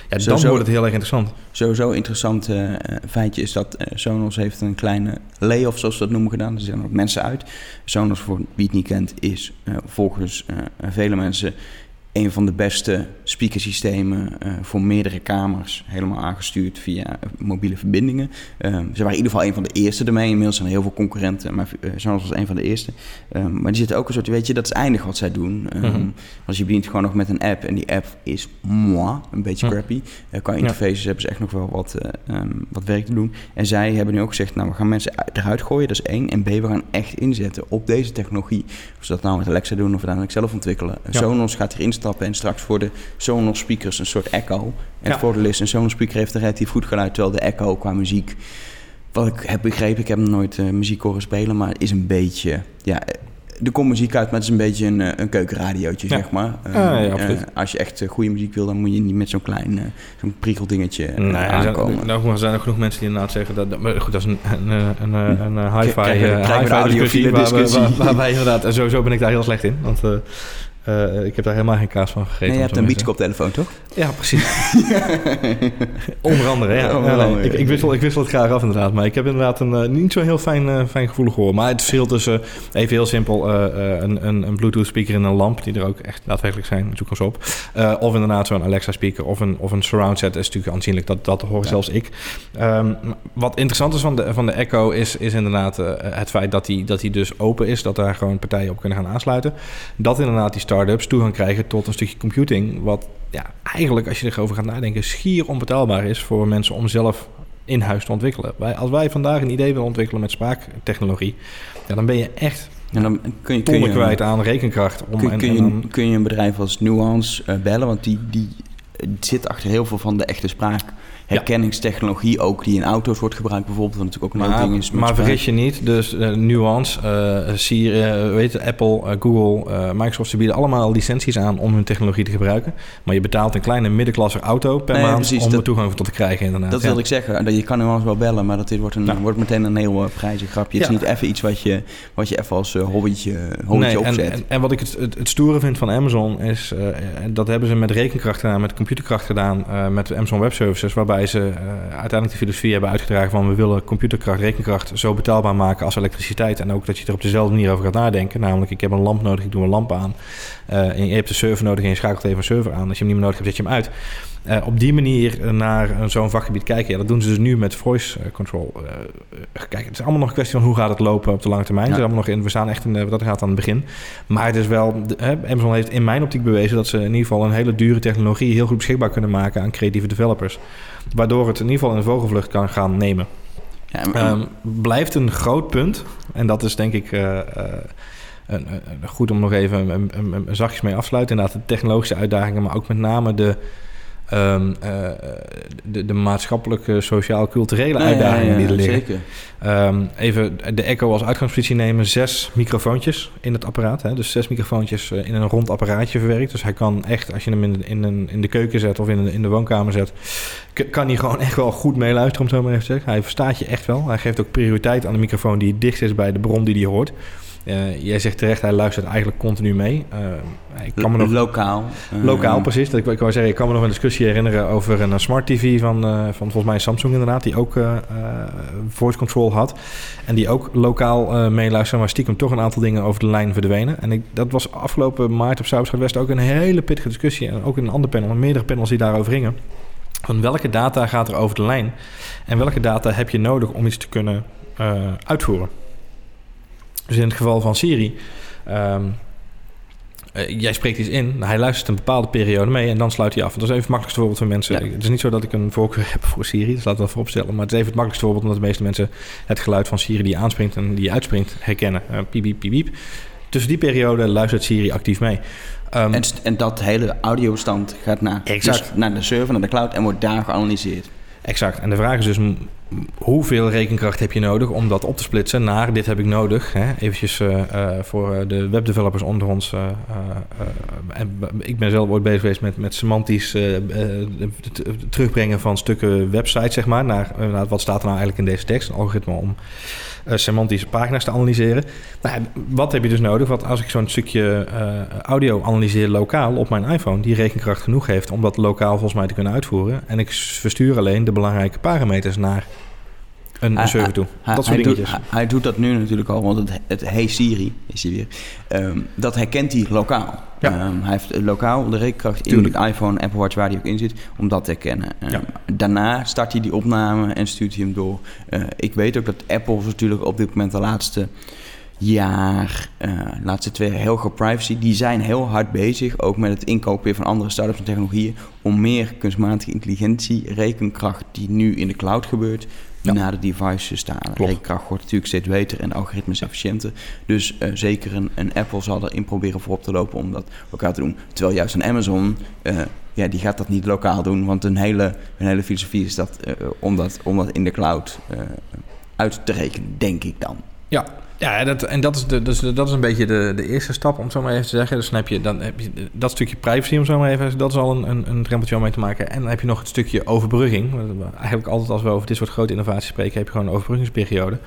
Ja, dan wordt het heel erg interessant. Sowieso interessant eh, feitje is dat eh, Sonos heeft een kleine layoff, zoals ze dat noemen, gedaan. Er zijn ook mensen uit. Sonos, voor wie het niet kent, is eh, volgens vele mensen een van de beste speakersystemen eh, voor meerdere kamers. Helemaal aangestuurd via eh, mobiele verbindingen. Eh, ze waren in ieder geval een van de eerste ermee. Inmiddels zijn er heel veel concurrenten, maar Sonos was een van de eerste. Eh, maar die zitten ook een soort, weet je, dat is eindig wat zij doen. Eh, Mhm. Als je bedient gewoon nog met een app en die app is moi, een beetje Hm. crappy. Eh, qua interfaces hebben ze echt nog wel wat, ehm, wat werk te doen. En zij hebben nu ook gezegd, nou we gaan mensen uit- eruit gooien, dat is één. En B, we gaan echt inzetten op deze technologie. Of ze dat nou met Alexa doen of uiteindelijk zelf ontwikkelen. Ja. Sonos gaat hier instappen en straks voor de Sonos speakers een soort echo. En Ja. het voordeel is, een Sonos speaker heeft een relatief goed geluid, terwijl de echo qua muziek... Wat ik heb begrepen, ik heb nog nooit eh, muziek horen spelen, maar is een beetje... Ja, er komt muziek uit, maar het is een beetje een, eh, een keukenradiootje, Ja. zeg maar. Eh, Ja, ja, eh, als je echt goede muziek wil, dan moet je niet met zo'n klein zo'n Nee, er zijn, aankomen. er, er zijn ook genoeg mensen die inderdaad zeggen dat. maar goed, dat is een, een, een, een, een, een hi-fi, Krijgen we- krijgen we hi-fi de audiofiele discussie. Waar, we- discussie. waar, waar wij inderdaad. En sowieso ben ik daar heel slecht in. Want eh, ik heb daar helemaal geen kaas van gegeten. Nee, je hebt een beachkoptelefoon, toch? Ja, precies. Onder andere, ja. Onder nee, ik, ik, wissel, ik wissel het graag af inderdaad. Maar ik heb inderdaad een eh, niet zo heel fijn, eh, fijn gevoel gehoord. Maar het verschil tussen, even heel simpel, een, een, een Bluetooth speaker en een lamp, die er ook echt daadwerkelijk zijn, zoek eens op. Of inderdaad zo'n Alexa speaker of een, of een surround set is natuurlijk aanzienlijk. Dat, dat hoor Ja. zelfs ik. Ehm, wat interessant is van de, van de Echo is, is inderdaad het feit dat die, dat die dus open is. Dat daar gewoon partijen op kunnen gaan aansluiten. Dat inderdaad die start-ups toegang krijgen tot een stukje computing. Wat ja, eigenlijk, als je erover gaat nadenken, schier onbetaalbaar is voor mensen om zelf in huis te ontwikkelen. Wij, als wij vandaag een idee willen ontwikkelen met spraaktechnologie, ja, dan ben je echt En dan kun je, kun je, kwijt aan rekenkracht. Om, kun, en- kun, en je, dan- kun je een bedrijf als Nuance eh, bellen, want die, die zit achter heel veel van de echte spraakherkenningstechnologie ook, die in auto's wordt gebruikt bijvoorbeeld, wat natuurlijk ook een Maar, ding is. maar vergis je niet, dus eh, Nuance, Siri, eh, weet Apple, Google, Microsoft, ze bieden allemaal licenties aan om hun technologie te gebruiken. Maar je betaalt een kleine middenklasser auto per Nee, maand precies, om dat- er toegang tot te krijgen inderdaad. Dat ja. wilde ik zeggen. Dat Je kan Nuance wel bellen, maar dat dit wordt, een, wordt meteen een heel uh, prijzig grapje. Het is niet even iets wat je, wat je even als hobbytje, hobbytje Nee, en, opzet. en, en wat ik het, het, het stoere vind van Amazon is, dat hebben ze met rekenkracht gedaan, met computerkracht gedaan, met Amazon Web Services, waarbij ze eh, uiteindelijk de filosofie hebben uitgedragen van we willen computerkracht, rekenkracht zo betaalbaar maken als elektriciteit. En ook dat je er op dezelfde manier over gaat nadenken. Namelijk, ik heb een lamp nodig, ik doe een lamp aan. Eh, en je hebt een server nodig en je schakelt even een server aan. Als je hem niet meer nodig hebt, zet je hem uit. Eh, op die manier naar zo'n vakgebied kijken. Ja, dat doen ze dus nu met voice control. Kijk, het is allemaal nog een kwestie van hoe gaat het lopen op de lange termijn. Ja. Het is allemaal nog in, we staan echt in, dat gaat aan het begin. Maar het is wel, hè, Amazon heeft in mijn optiek bewezen dat ze in ieder geval een hele dure technologie heel goed beschikbaar kunnen maken aan creatieve developers. Waardoor het in ieder geval een vogelvlucht kan gaan nemen. Ja, maar- Ehm, blijft een groot punt. En dat is denk ik eh, eh, een, een- goed om nog even een, een, een, een zachtjes mee af te sluiten. Inderdaad, de technologische uitdagingen, maar ook met name de, ehm, eh, de, de maatschappelijke, sociaal-culturele Nou uitdagingen ja, die er liggen. Zeker. Ehm, even de Echo als uitgangspositie nemen. Zes microfoontjes in het apparaat. Hè? Dus zes microfoontjes eh, in een rond apparaatje verwerkt. Dus hij kan echt, als je hem in, de- in, een, in de keuken zet of in de, in de woonkamer zet... kan hij gewoon echt wel goed meeluisteren, om het zo maar even te zeggen. Hij verstaat je echt wel. Hij geeft ook prioriteit aan de microfoon die het dichtst is bij de bron die hij hoort. Eh, jij zegt terecht, hij luistert eigenlijk continu mee. Eh, ik kan me nog... Lokaal. eh, Lokaal, precies. Dat ik, ik wou zeggen, ik kan me nog een discussie herinneren over een smart TV van, van volgens mij Samsung inderdaad, die ook voice control had. En die ook lokaal meeluisterde, maar stiekem toch een aantal dingen over de lijn verdwenen. En ik, dat was afgelopen maart op Zuid West ook een hele pittige discussie. En ook in een ander panel, en meerdere panels die daarover gingen. Van welke data gaat er over de lijn? En welke data heb je nodig om iets te kunnen uitvoeren? Dus in het geval van Siri... ehm, eh, jij spreekt iets in, hij luistert een bepaalde periode mee en dan sluit hij af. Dat is even het makkelijkste voorbeeld voor mensen. Ja. Het is niet zo dat ik een voorkeur heb voor Siri, dus laten we dat vooropstellen. Maar het is even het makkelijkste voorbeeld omdat de meeste mensen het geluid van Siri die aanspringt en die uitspringt herkennen. Eh, piep, piep, piep, piep. Tussen die periode luistert Siri actief mee. Ehm, En, en dat hele audiobestand gaat naar, Exact. dus naar de server, naar de cloud en wordt daar geanalyseerd. Exact. En de vraag is dus hoeveel rekenkracht heb je nodig om dat op te splitsen naar dit heb ik nodig. Hè? Eventjes eh, eh, voor eh, de webdevelopers onder ons. ik ben zelf ooit bezig geweest met, met semantisch terugbrengen van stukken website, zeg maar. Naar, naar wat staat er nou eigenlijk in deze tekst. Een algoritme om eh, semantische pagina's te analyseren. Nou, wat heb je dus nodig? Want als ik zo'n stukje eh, audio analyseer lokaal op mijn iPhone, die rekenkracht genoeg heeft om dat lokaal volgens mij te kunnen uitvoeren. En ik verstuur alleen de belangrijke parameters naar een, Hij- server toe. Hij, dat soort hij, doet, dingetjes. hij, hij doet dat nu natuurlijk al, want het, het Hey Siri is hij weer. Ehm, dat herkent hij lokaal. Ja. Ehm, hij heeft lokaal de rekenkracht in de iPhone, Apple Watch, waar hij ook in zit, om dat te herkennen. Ehm, Ja. Daarna start hij die opname en stuurt hij hem door. Eh, ik weet ook dat Apple natuurlijk op dit moment de laatste jaar, eh laatste twee jaar heel veel privacy. Die zijn heel hard bezig, ook met het inkopen weer van andere startups en technologieën, om meer kunstmatige intelligentie, rekenkracht die nu in de cloud gebeurt, Ja. naar de devices. Klopt. Rekenkracht wordt natuurlijk steeds beter en de algoritmes efficiënter. Dus eh, zeker een, een Apple zal erin proberen voorop te lopen om dat lokaal te doen. Terwijl juist een Amazon, eh, ja, die gaat dat niet lokaal doen, want een hele, een hele filosofie is dat, eh, om, dat om dat in de cloud uit te rekenen, denk ik dan. Ja, ja dat, en dat is, de, dus dat is een beetje de, de eerste stap, om het zo maar even te zeggen. Dus dan heb je, dan heb je dat stukje privacy, om zo maar even Dat is al een, een, een drempeltje om mee te maken. En dan heb je nog het stukje overbrugging. Eigenlijk altijd als we over dit soort grote innovaties spreken, heb je gewoon een overbruggingsperiode.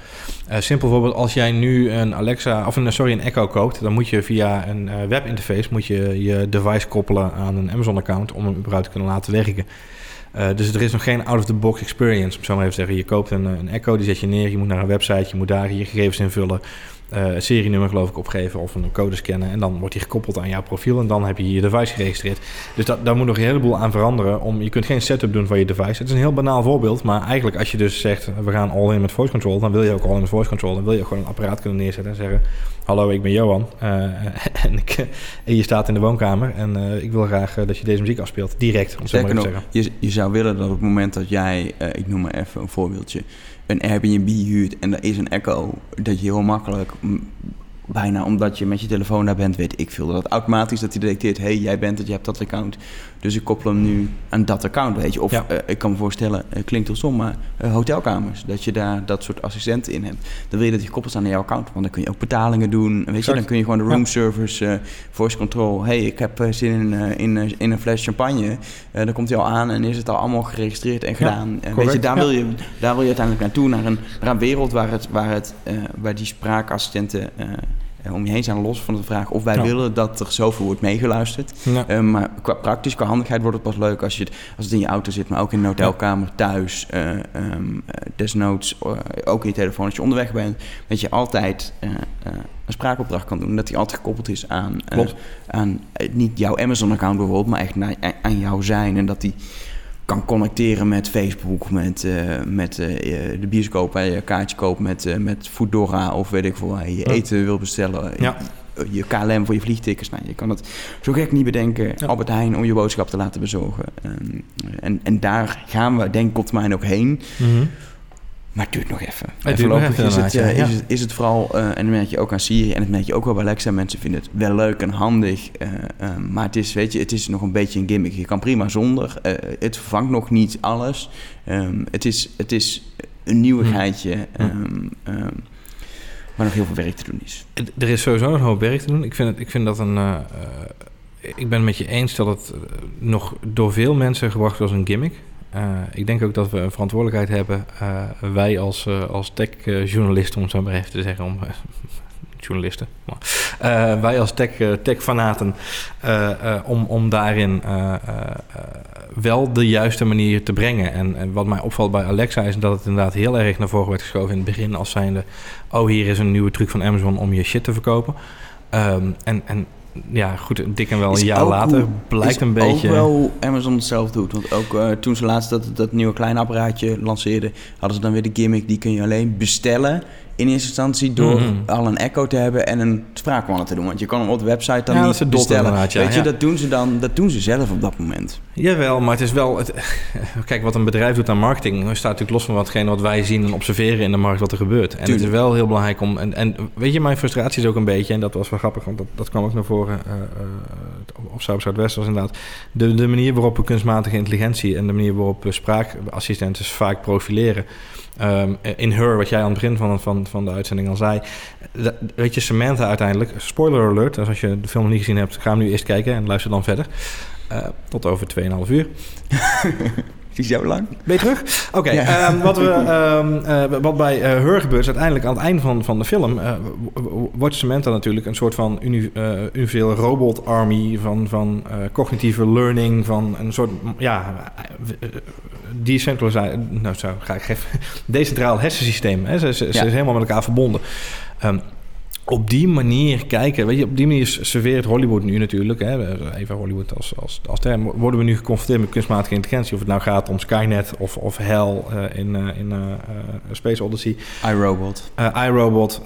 Eh, simpel voorbeeld, als jij nu een Alexa, of een, sorry, een Echo koopt, dan moet je via een eh, webinterface moet je, je device koppelen aan een Amazon-account om hem überhaupt te kunnen laten werken. Eh, dus er is nog geen out-of-the-box experience, om zo maar even te zeggen. Je koopt een, een Echo, die zet je neer, je moet naar een website, je moet daar je gegevens invullen, eh, een serienummer geloof ik opgeven of een code scannen en dan wordt die gekoppeld aan jouw profiel en dan heb je je device geregistreerd. Dus dat, daar moet nog een heleboel aan veranderen. Om, je kunt geen setup doen van je device. Het is een heel banaal voorbeeld, maar eigenlijk als je dus zegt we gaan all in met voice control, dan wil je ook all in met voice control. Dan wil je ook gewoon een apparaat kunnen neerzetten en zeggen hallo ik ben Johan eh, en, ik, en je staat in de woonkamer en eh, ik wil graag eh, dat je deze muziek afspeelt direct. Om zo maar te zeggen. je, je zou willen dat op het moment dat jij, eh, ik noem maar even een voorbeeldje, een Airbnb huurt en er is een Echo, dat je heel makkelijk, bijna omdat je met je telefoon daar bent, weet ik veel, dat automatisch dat hij detecteert, hé, hey, jij bent het, je hebt dat account, dus ik koppel hem nu aan dat account, weet je. Of Ja. eh, ik kan me voorstellen, klinkt heel stom, maar eh, hotelkamers, dat je daar dat soort assistenten in hebt. Dan wil je dat die gekoppeld zijn aan jouw account, want dan kun je ook betalingen doen, weet je, dan kun je gewoon de Ja. room service, eh, voice control, hé, hey, ik heb zin in, in, in een fles champagne, dan komt hij al aan en is het al allemaal geregistreerd en gedaan. Weet je, daar, ja. wil je, daar wil je uiteindelijk naartoe, naar een, naar een wereld waar, het, waar, het, waar die spraakassistenten om je heen zijn, los van de vraag of wij Ja. willen dat er zoveel wordt meegeluisterd. Ja. Eh, maar qua praktisch, qua handigheid wordt het pas leuk als, je het, als het in je auto zit, maar ook in een hotelkamer, thuis, eh, eh, desnoods, eh, ook in je telefoon. Als je onderweg bent, dat je altijd eh, eh, een spraakopdracht kan doen. Dat die altijd gekoppeld is aan, eh, aan eh, niet jouw Amazon-account bijvoorbeeld, maar echt naar, aan jouw zijn. En dat die kan connecteren met Facebook, met, eh, met eh, de bioscoop waar je een kaartje koopt, met, eh, met Foodora of weet ik veel, waar je Ja. eten wil bestellen. Ja. je KLM voor je vliegtickets. Nou, je kan het zo gek niet bedenken. Ja. Albert Heijn om je boodschap te laten bezorgen. Ehm, en, en daar gaan we denk ik op termijn ook heen. Maar het duurt nog even. duurt En voorlopig nog even is, het, eh, ja. is, het, is het vooral, eh, en dat merk je ook aan Siri en dat merk je ook wel bij Alexa. Mensen vinden het wel leuk en handig. eh, maar het is, weet je, het is nog een beetje een gimmick. Je kan prima zonder. Eh, het vervangt nog niet alles. Ehm, het, is, het is een nieuwigheidje. ehm, ehm, waar nog heel veel werk te doen is. Er is sowieso nog een hoop werk te doen. Ik vind, het, ik vind dat een. ik ben het met je eens dat het nog door veel mensen gebracht wordt als een gimmick. Eh, ik denk ook dat we een verantwoordelijkheid hebben, eh, wij als, eh, als tech-journalisten, om het zo maar even te zeggen, om, journalisten, maar, wij als tech, tech-fanaten, eh, om, om daarin wel de juiste manier te brengen. En, en wat mij opvalt bij Alexa is dat het inderdaad heel erg naar voren werd geschoven in het begin als zijnde, oh hier is een nieuwe truc van Amazon om je shit te verkopen. Ehm, en, en ja, goed, dik en wel Is een jaar later hoe- blijkt een beetje... ook wel Amazon het zelf doet. Want ook eh, toen ze laatst dat, dat nieuwe kleine apparaatje lanceerden... hadden ze dan weer de gimmick... die kun je alleen bestellen in eerste instantie... door Mhm. al een echo te hebben en een spraakwander te doen. Want je kan hem op de website dan Ja, niet bestellen. ja, Weet je, ja. dat doen ze dan dat doen ze zelf op dat moment. Jawel, maar het is wel... Het, kijk, wat een bedrijf doet aan marketing... staat natuurlijk los van watgene wat wij zien en observeren in de markt wat er gebeurt. En het is Tuurlijk. wel heel belangrijk om... En, en weet je, mijn frustratie is ook een beetje... en dat was wel grappig, want dat, dat kwam ook naar voren... eh, op Zuid Zuidwest was inderdaad... De, de manier waarop we kunstmatige intelligentie... en de manier waarop we spraakassistenten vaak profileren... Ehm, in Her, wat jij aan het begin van, van, van de uitzending al zei... weet je, Samantha uiteindelijk... Spoiler alert, dus als je de film nog niet gezien hebt... ga hem nu eerst kijken en luister dan verder. Eh, tot over 2,5 uur. Is zo lang? Ben je terug? Oké, Ja. ehm, wat, we, ehm, eh, wat bij Her gebeurt is uiteindelijk aan het einde van, van de film... eh, wordt Samantha natuurlijk een soort van uni, universele robot army... van, van cognitieve learning, van een soort, ja, decentralisatie... Nou, zo ga ik even... Decentraal hersensysteem. Hè? Ze, ze, ze is helemaal met elkaar verbonden. Ehm, op die manier kijken, weet je, op die manier serveert Hollywood nu natuurlijk, hè, even Hollywood als, als, als term, worden we nu geconfronteerd met kunstmatige intelligentie, of het nou gaat om Skynet of, of Hell eh, in, eh, in eh, Space Odyssey, iRobot. IRobot.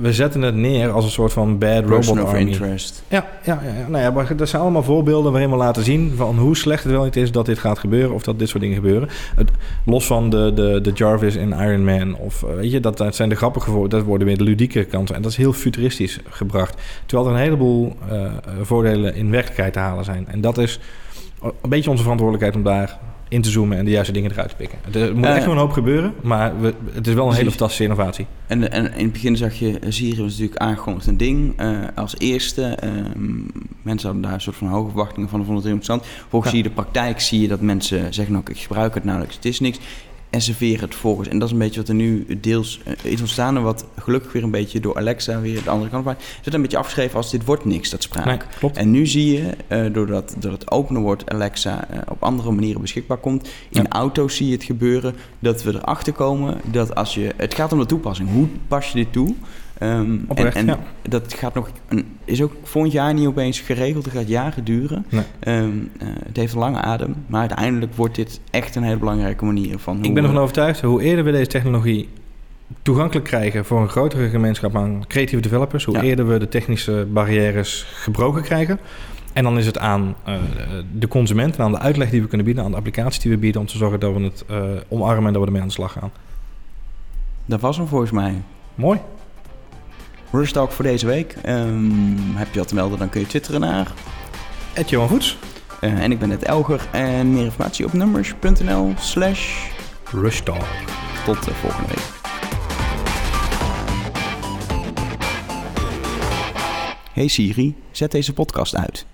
we zetten het neer als een soort van bad Person robot of army. interest. Ja, ja, ja. Nou ja, maar dat zijn allemaal voorbeelden waarin we laten zien van hoe slecht het wel niet is dat dit gaat gebeuren of dat dit soort dingen gebeuren. Het, los van de, de, de Jarvis in Iron Man of weet je, dat, dat zijn de grappige voor, dat worden weer de ludieke kanten en dat is heel futuristisch gebracht. Terwijl er een heleboel eh, eh, voordelen in werkelijkheid te halen zijn. En dat is een beetje onze verantwoordelijkheid om daar in te zoomen en de juiste dingen eruit te pikken. Er moet Eh, echt nog een hoop gebeuren, maar we, het is wel een hele fantastische innovatie. En, en in het begin zag je, eh, Siri was natuurlijk aangekondigd een ding. eh, als eerste, ehm, mensen hadden daar een soort van hoge verwachtingen van, vonden het heel interessant. Volgens Ja. zie je de praktijk, zie je dat mensen zeggen, nou, ik gebruik het nauwelijks, het is niks. En serveren het volgens. En dat is een beetje wat er nu deels eh, is ontstaan. En wat gelukkig weer een beetje door Alexa weer de andere kant op. Het is een beetje afgeschreven als dit wordt niks, dat spraak. Nee, klopt. En nu zie je, eh, doordat, doordat het opener wordt, Alexa eh, op andere manieren beschikbaar komt. In Ja. auto's zie je het gebeuren dat we erachter komen dat als je. Het gaat om de toepassing. Hoe pas je dit toe? Ehm, Oprecht, en en ja. dat gaat nog is ook volgend jaar niet opeens geregeld. Het gaat jaren duren. Nee. Ehm, eh, het heeft een lange adem. Maar uiteindelijk wordt dit echt een hele belangrijke manier van. Ik ben we- ervan overtuigd, hoe eerder we deze technologie toegankelijk krijgen voor een grotere gemeenschap aan creatieve developers, hoe Ja. eerder we de technische barrières gebroken krijgen. En dan is het aan eh, de consument en aan de uitleg die we kunnen bieden, aan de applicaties die we bieden, om te zorgen dat we het eh, omarmen en dat we ermee aan de slag gaan. Dat was hem volgens mij. Mooi. Rust Talk voor deze week. Ehm, heb je wat te melden, dan kun je twitteren naar. Ed Johan Voets. Eh, en ik ben net Elger. En meer informatie op numbers.nl slash Rushtalk. tot de volgende week. Hey Siri, zet deze podcast uit.